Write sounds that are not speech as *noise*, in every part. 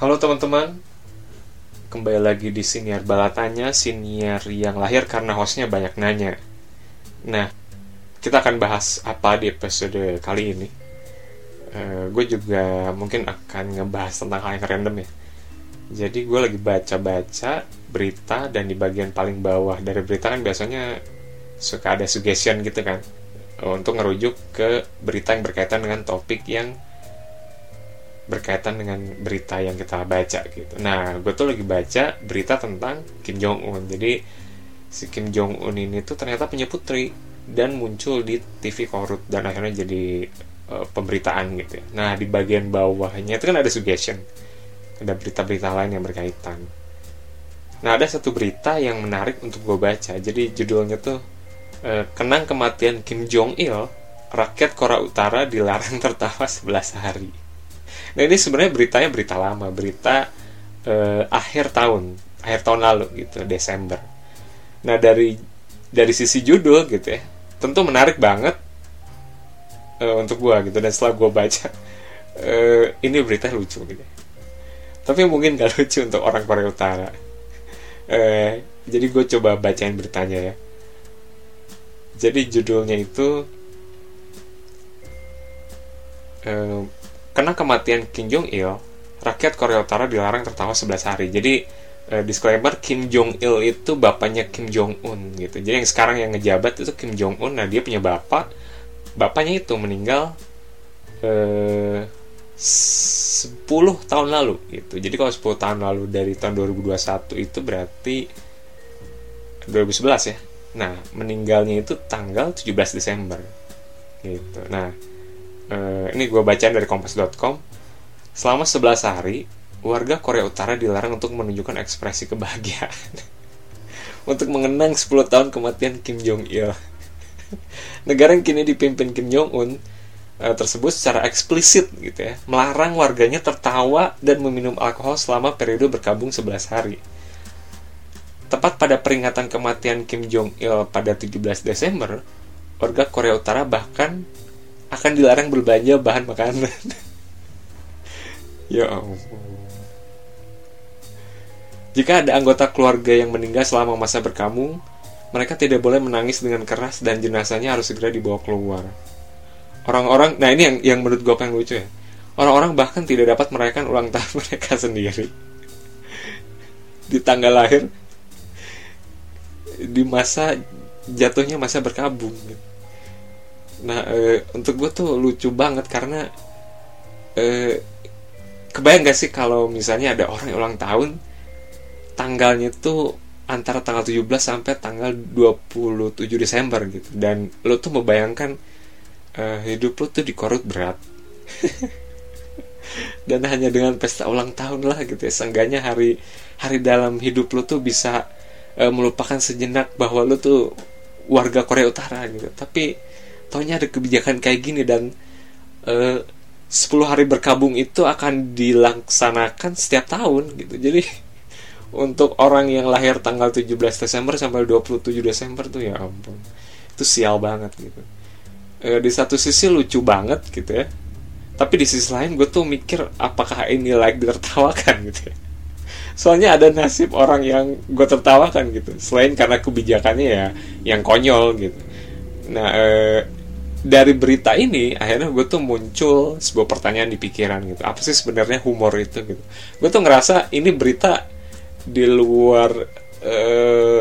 Halo teman-teman, kembali lagi di siniar balatanya, siniar yang lahir karena hostnya banyak nanya. Nah, kita akan bahas apa di episode kali ini. Uh, gue juga mungkin akan ngebahas tentang hal yang random ya. Jadi gue lagi baca-baca berita dan di bagian paling bawah dari berita kan biasanya suka ada suggestion gitu kan untuk ngerujuk ke berita yang berkaitan dengan topik yang berkaitan dengan berita yang kita baca gitu. Nah, gue tuh lagi baca berita tentang Kim Jong Un. Jadi si Kim Jong Un ini tuh ternyata punya putri dan muncul di TV Korut dan akhirnya jadi uh, pemberitaan gitu. Ya. Nah, di bagian bawahnya itu kan ada suggestion, ada berita-berita lain yang berkaitan. Nah, ada satu berita yang menarik untuk gue baca. Jadi judulnya tuh uh, kenang kematian Kim Jong Il, rakyat Korea Utara dilarang tertawa 11 hari Nah ini sebenarnya beritanya berita lama, berita eh, akhir tahun, akhir tahun lalu gitu, Desember. Nah dari dari sisi judul gitu ya, tentu menarik banget eh, untuk gua gitu dan setelah gua baca *laughs* eh, ini berita lucu gitu. Tapi mungkin gak *laughs* lucu untuk orang Korea Utara. Eh, jadi gue coba bacain beritanya ya. Jadi judulnya itu eh, karena kematian Kim Jong Il, rakyat Korea Utara dilarang tertawa 11 hari. Jadi eh, disclaimer Kim Jong Il itu bapaknya Kim Jong Un gitu. Jadi yang sekarang yang ngejabat itu Kim Jong Un. Nah dia punya bapak, bapaknya itu meninggal eh, 10 tahun lalu gitu. Jadi kalau 10 tahun lalu dari tahun 2021 itu berarti 2011 ya. Nah, meninggalnya itu tanggal 17 Desember. Gitu. Nah, uh, ini gue baca dari kompas.com selama 11 hari warga Korea Utara dilarang untuk menunjukkan ekspresi kebahagiaan. *laughs* Untuk mengenang 10 tahun kematian Kim Jong Il *laughs* negara yang kini dipimpin Kim Jong Un uh, tersebut secara eksplisit gitu ya melarang warganya tertawa dan meminum alkohol selama periode berkabung 11 hari. Tepat pada peringatan kematian Kim Jong Il pada 17 Desember warga Korea Utara bahkan akan dilarang berbelanja bahan makanan. *laughs* ya ampun. Jika ada anggota keluarga yang meninggal selama masa berkamu, mereka tidak boleh menangis dengan keras dan jenazahnya harus segera dibawa keluar. Orang-orang, nah ini yang yang menurut gue paling lucu ya. Orang-orang bahkan tidak dapat merayakan ulang tahun *laughs* mereka sendiri di tanggal lahir di masa jatuhnya masa berkabung. Gitu nah e, untuk gue tuh lucu banget karena e, kebayang gak sih kalau misalnya ada orang yang ulang tahun tanggalnya tuh antara tanggal 17 sampai tanggal 27 Desember gitu. Dan lo tuh membayangkan e, hidup lo tuh dikorut berat. *laughs* Dan hanya dengan pesta ulang tahun lah gitu ya. Seenggaknya hari hari dalam hidup lo tuh bisa e, melupakan sejenak bahwa lo tuh warga Korea Utara gitu. Tapi taunya ada kebijakan kayak gini dan eh, uh, 10 hari berkabung itu akan dilaksanakan setiap tahun gitu. Jadi untuk orang yang lahir tanggal 17 Desember sampai 27 Desember tuh ya ampun itu sial banget gitu. E, di satu sisi lucu banget gitu ya tapi di sisi lain gue tuh mikir apakah ini like ditertawakan *laughs* gitu ya. Soalnya ada nasib orang yang gue tertawakan gitu selain karena kebijakannya ya yang konyol gitu. Nah e, dari berita ini akhirnya gue tuh muncul sebuah pertanyaan di pikiran gitu. Apa sih sebenarnya humor itu gitu? Gue tuh ngerasa ini berita di luar uh,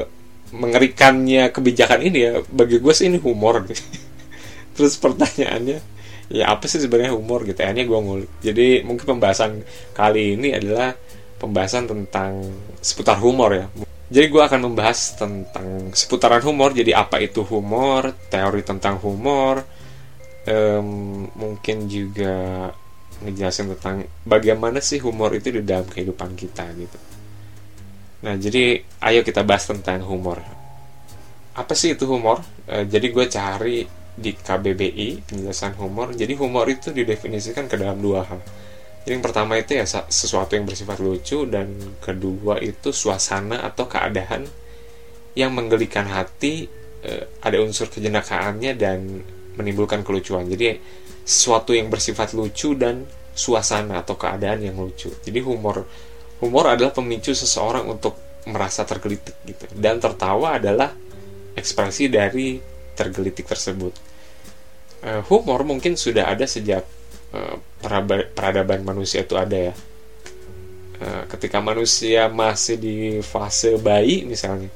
mengerikannya kebijakan ini ya bagi gue sih ini humor gitu. *laughs* terus pertanyaannya ya apa sih sebenarnya humor gitu? Akhirnya gue ngulik. Jadi mungkin pembahasan kali ini adalah pembahasan tentang seputar humor ya jadi gue akan membahas tentang seputaran humor. Jadi apa itu humor, teori tentang humor, um, mungkin juga ngejelasin tentang bagaimana sih humor itu di dalam kehidupan kita gitu. Nah jadi ayo kita bahas tentang humor. Apa sih itu humor? E, jadi gue cari di KBBI penjelasan humor. Jadi humor itu didefinisikan ke dalam dua hal jadi yang pertama itu ya sesuatu yang bersifat lucu dan kedua itu suasana atau keadaan yang menggelikan hati, eh, ada unsur kejenakaannya dan menimbulkan kelucuan. Jadi sesuatu yang bersifat lucu dan suasana atau keadaan yang lucu. Jadi humor humor adalah pemicu seseorang untuk merasa tergelitik gitu. Dan tertawa adalah ekspresi dari tergelitik tersebut. Uh, humor mungkin sudah ada sejak uh, peradaban manusia itu ada ya. Uh, ketika manusia masih di fase bayi misalnya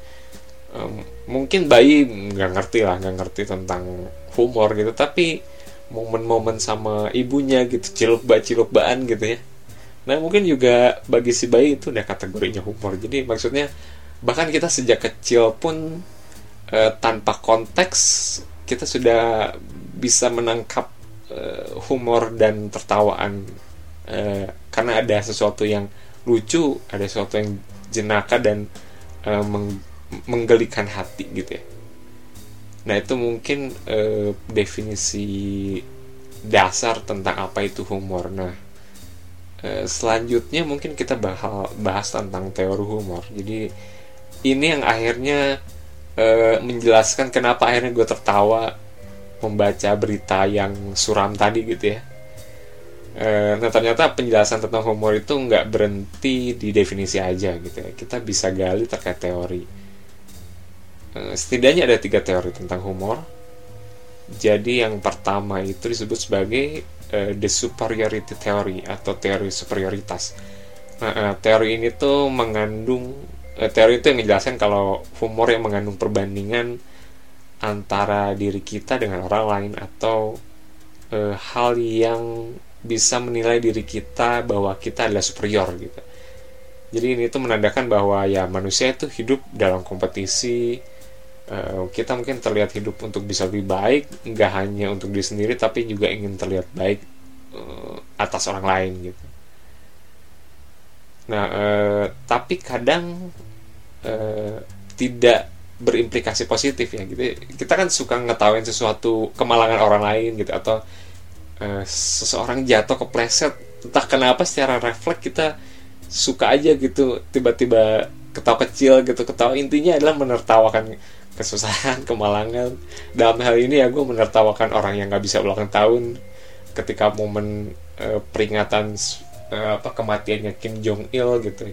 mungkin bayi nggak ngerti lah nggak ngerti tentang humor gitu tapi momen-momen sama ibunya gitu ciluk ba ciluk baan gitu ya. Nah mungkin juga bagi si bayi itu udah kategorinya humor. Jadi maksudnya bahkan kita sejak kecil pun uh, tanpa konteks kita sudah bisa menangkap uh, humor dan tertawaan uh, karena ada sesuatu yang lucu ada sesuatu yang jenaka dan uh, meng menggelikan hati gitu ya. Nah itu mungkin uh, definisi dasar tentang apa itu humor. Nah selanjutnya mungkin kita bahas bahas tentang teori humor. Jadi ini yang akhirnya menjelaskan kenapa akhirnya gue tertawa membaca berita yang suram tadi gitu ya nah ternyata penjelasan tentang humor itu nggak berhenti di definisi aja gitu ya kita bisa gali terkait teori Eh, setidaknya ada tiga teori tentang humor. Jadi yang pertama itu disebut sebagai uh, the superiority theory atau teori superioritas. Nah, uh, teori ini tuh mengandung uh, teori itu yang menjelaskan kalau humor yang mengandung perbandingan antara diri kita dengan orang lain atau uh, hal yang bisa menilai diri kita bahwa kita adalah superior gitu. Jadi ini tuh menandakan bahwa ya manusia itu hidup dalam kompetisi uh, kita mungkin terlihat hidup untuk bisa lebih baik nggak hanya untuk diri sendiri tapi juga ingin terlihat baik uh, atas orang lain gitu nah uh, tapi kadang uh, tidak berimplikasi positif ya gitu kita kan suka ngetawain sesuatu kemalangan orang lain gitu atau uh, seseorang jatuh kepleset entah kenapa secara refleks kita suka aja gitu tiba-tiba ketawa kecil gitu ketawa intinya adalah menertawakan kesusahan, *laughs* kemalangan. Dalam hal ini ya gue menertawakan orang yang nggak bisa ulang tahun ketika momen uh, peringatan uh, apa kematiannya Kim Jong Il gitu.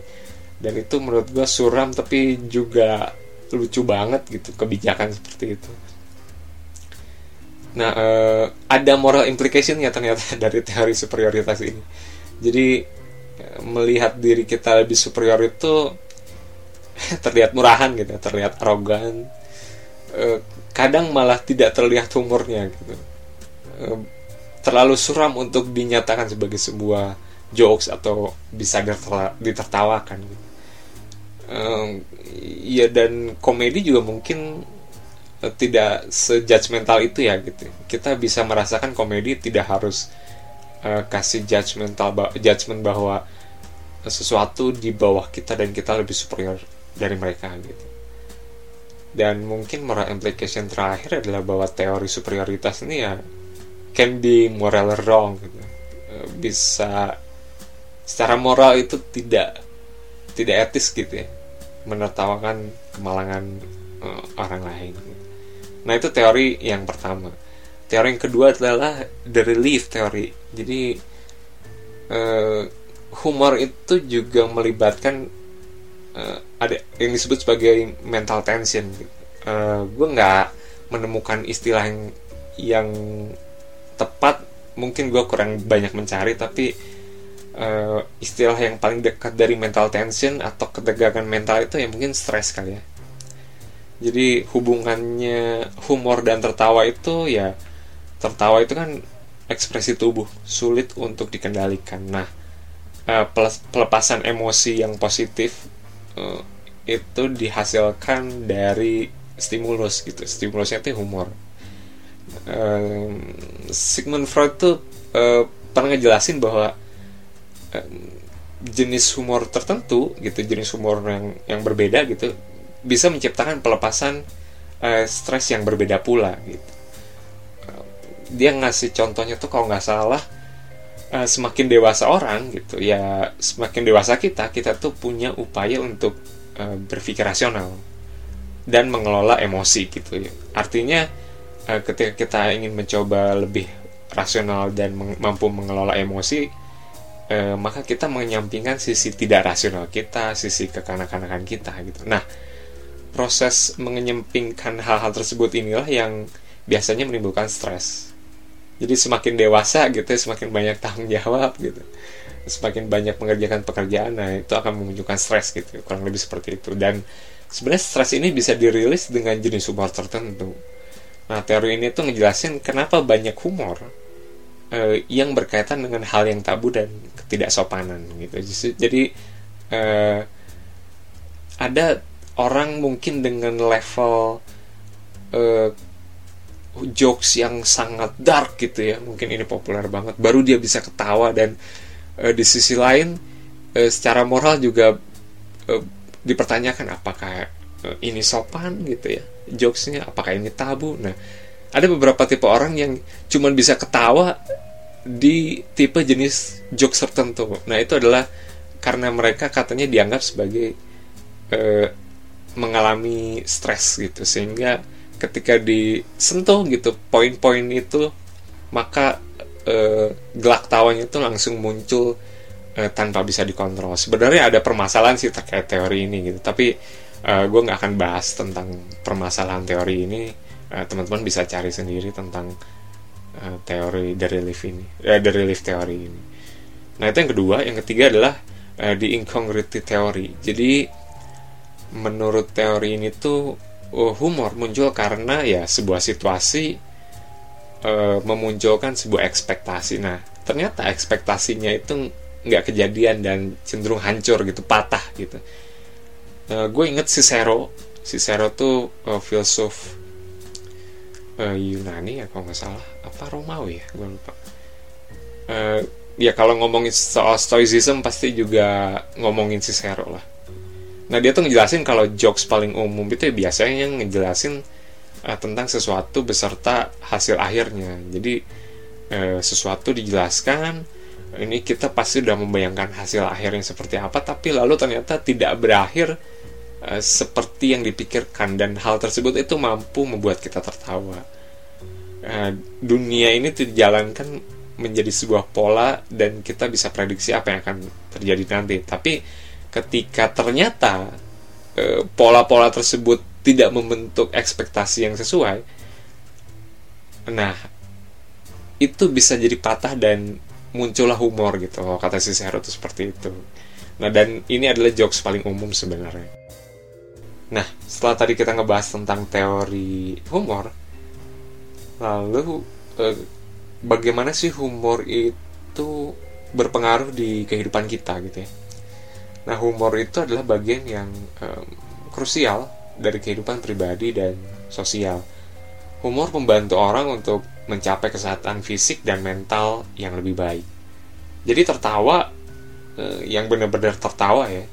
Dan itu menurut gue suram tapi juga lucu banget gitu kebijakan seperti itu. Nah, uh, ada moral implication ya ternyata *laughs* dari teori superioritas ini. Jadi melihat diri kita lebih superior itu *laughs* terlihat murahan gitu, terlihat arogan, Eh, kadang malah tidak terlihat humornya gitu eh, terlalu suram untuk dinyatakan sebagai sebuah jokes atau bisa ditertawakan gitu. Iya dan komedi juga mungkin tidak sejudgmental itu ya gitu. Kita bisa merasakan komedi tidak harus uh, kasih judgmental judgment bahwa sesuatu di bawah kita dan kita lebih superior dari mereka gitu dan mungkin moral implication terakhir adalah bahwa teori superioritas ini ya can be moral wrong gitu. Bisa secara moral itu tidak tidak etis gitu ya menertawakan kemalangan uh, orang lain. Nah itu teori yang pertama. Teori yang kedua adalah the relief teori. Jadi uh, humor itu juga melibatkan uh, ada yang disebut sebagai mental tension. Uh, gue nggak menemukan istilah yang yang tepat. Mungkin gue kurang banyak mencari tapi uh, istilah yang paling dekat dari mental tension atau ketegangan mental itu ya mungkin stres kali ya. Jadi hubungannya humor dan tertawa itu ya tertawa itu kan ekspresi tubuh sulit untuk dikendalikan. Nah pelepasan emosi yang positif uh, itu dihasilkan dari stimulus gitu. Stimulusnya itu humor. Sigmund Freud tuh uh, pernah ngejelasin bahwa jenis humor tertentu gitu jenis humor yang yang berbeda gitu bisa menciptakan pelepasan uh, stres yang berbeda pula gitu. Uh, dia ngasih contohnya tuh kalau nggak salah uh, semakin dewasa orang gitu ya semakin dewasa kita kita tuh punya upaya untuk uh, berpikir rasional dan mengelola emosi gitu ya. Artinya uh, ketika kita ingin mencoba lebih rasional dan mampu mengelola emosi uh, maka kita menyampingkan sisi tidak rasional kita sisi kekanak-kanakan kita gitu. Nah proses menyampingkan hal-hal tersebut inilah yang biasanya menimbulkan stres. Jadi semakin dewasa gitu semakin banyak tanggung jawab gitu. Semakin banyak mengerjakan pekerjaan nah itu akan menunjukkan stres gitu kurang lebih seperti itu. Dan sebenarnya stres ini bisa dirilis dengan jenis humor tertentu. Nah teori ini tuh ngejelasin kenapa banyak humor eh, yang berkaitan dengan hal yang tabu dan ketidaksopanan gitu. Jadi eh, ada orang mungkin dengan level eh, jokes yang sangat dark gitu ya mungkin ini populer banget baru dia bisa ketawa dan uh, di sisi lain uh, secara moral juga uh, dipertanyakan apakah uh, ini sopan gitu ya jokesnya apakah ini tabu. Nah ada beberapa tipe orang yang cuman bisa ketawa di tipe jenis jokes tertentu nah itu adalah karena mereka katanya dianggap sebagai uh, mengalami stres gitu sehingga ketika disentuh gitu poin-poin itu maka uh, gelak tawanya itu langsung muncul uh, tanpa bisa dikontrol. Sebenarnya ada permasalahan sih terkait teori ini gitu, tapi uh, gue nggak akan bahas tentang permasalahan teori ini. Uh, teman-teman bisa cari sendiri tentang uh, teori dari relief ini, uh, dari relief teori ini. Nah itu yang kedua, yang ketiga adalah uh, the incongruity teori. Jadi menurut teori ini tuh uh, humor muncul karena ya sebuah situasi uh, memunculkan sebuah ekspektasi. Nah, ternyata ekspektasinya itu nggak kejadian dan cenderung hancur gitu, patah gitu. Uh, gue inget Cicero, Cicero tuh uh, filsuf uh, Yunani ya kalau nggak salah, apa Romawi ya, gue lupa. Uh, ya kalau ngomongin soal stoicism pasti juga ngomongin Cicero lah. Nah dia tuh ngejelasin kalau jokes paling umum itu ya biasanya ngejelasin uh, tentang sesuatu beserta hasil akhirnya. Jadi uh, sesuatu dijelaskan, ini kita pasti sudah membayangkan hasil akhirnya seperti apa, tapi lalu ternyata tidak berakhir uh, seperti yang dipikirkan dan hal tersebut itu mampu membuat kita tertawa. Uh, dunia ini dijalankan menjadi sebuah pola dan kita bisa prediksi apa yang akan terjadi nanti. Tapi ketika ternyata pola-pola tersebut tidak membentuk ekspektasi yang sesuai nah itu bisa jadi patah dan muncullah humor gitu kalau kata si Sero itu seperti itu nah dan ini adalah jokes paling umum sebenarnya nah setelah tadi kita ngebahas tentang teori humor lalu eh, bagaimana sih humor itu berpengaruh di kehidupan kita gitu ya nah humor itu adalah bagian yang um, krusial dari kehidupan pribadi dan sosial. Humor membantu orang untuk mencapai kesehatan fisik dan mental yang lebih baik. Jadi tertawa eh, yang benar-benar tertawa ya,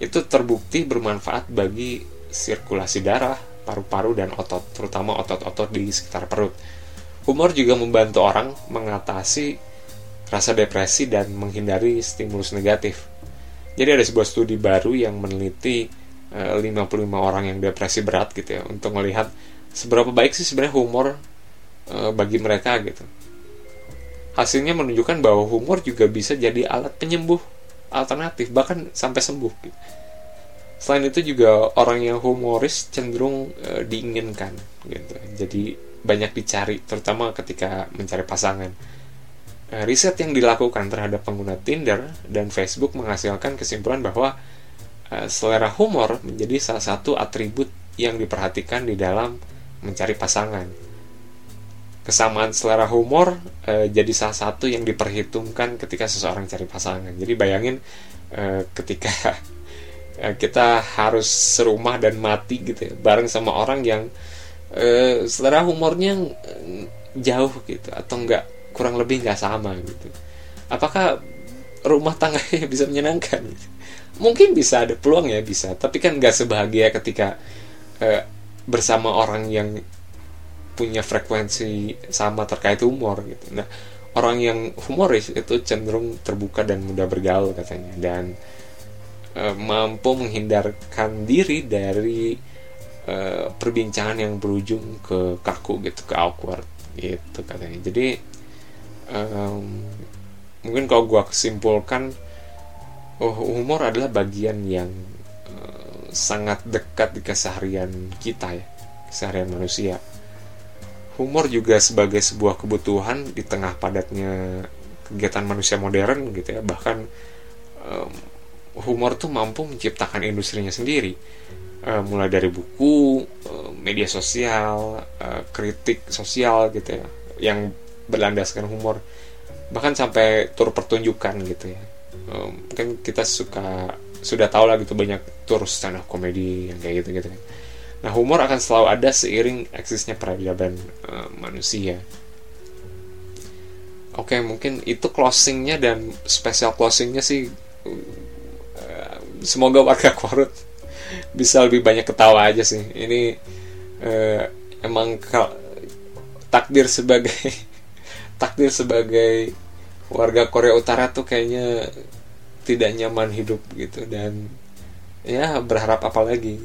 itu terbukti bermanfaat bagi sirkulasi darah, paru-paru dan otot, terutama otot-otot di sekitar perut. Humor juga membantu orang mengatasi rasa depresi dan menghindari stimulus negatif. Jadi ada sebuah studi baru yang meneliti 55 eh, orang yang depresi berat gitu ya untuk melihat seberapa baik sih sebenarnya humor uh, bagi mereka gitu hasilnya menunjukkan bahwa humor juga bisa jadi alat penyembuh alternatif bahkan sampai sembuh gitu. Selain itu juga orang yang humoris cenderung uh, diinginkan gitu jadi banyak dicari terutama ketika mencari pasangan uh, riset yang dilakukan terhadap pengguna Tinder dan Facebook menghasilkan kesimpulan bahwa Eh, selera humor menjadi salah satu atribut yang diperhatikan di dalam mencari pasangan. Kesamaan selera humor e, jadi salah satu yang diperhitungkan ketika seseorang cari pasangan. Jadi bayangin e, ketika *laughs* kita harus serumah dan mati gitu ya, bareng sama orang yang e, selera humornya jauh gitu atau enggak kurang lebih nggak sama gitu. Apakah rumah tangganya *laughs* bisa menyenangkan? Gitu? mungkin bisa ada peluang ya bisa tapi kan nggak sebahagia ketika uh, bersama orang yang punya frekuensi sama terkait humor gitu nah orang yang humoris itu cenderung terbuka dan mudah bergaul katanya dan uh, mampu menghindarkan diri dari uh, perbincangan yang berujung ke kaku gitu ke awkward gitu katanya. Jadi um, mungkin kalau gue kesimpulkan oh humor adalah bagian yang uh, sangat dekat di keseharian kita ya keseharian manusia. Humor juga sebagai sebuah kebutuhan di tengah padatnya kegiatan manusia modern gitu ya bahkan humor tuh mampu menciptakan industrinya sendiri. Uh, mulai dari buku uh, media sosial uh, kritik sosial gitu ya yang berlandaskan humor. Bahkan sampai tur pertunjukan gitu ya. Um, kan kita suka sudah tahu lah gitu banyak tur stand up komedi yang kayak gitu gitu nah humor akan selalu ada seiring eksisnya peradaban uh, manusia. Oke okay, mungkin itu closingnya dan special closingnya sih semoga warga *laughs* korut bisa lebih banyak ketawa aja sih. Ini uh, emang takdir sebagai *laughs* takdir sebagai warga Korea Utara tuh kayaknya tidak nyaman hidup gitu. Dan ya berharap apa lagi.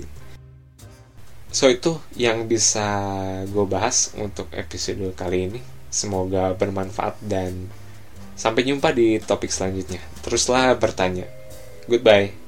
So itu yang bisa gue bahas untuk episode kali ini. Semoga bermanfaat dan sampai jumpa di topik selanjutnya. Teruslah bertanya. Goodbye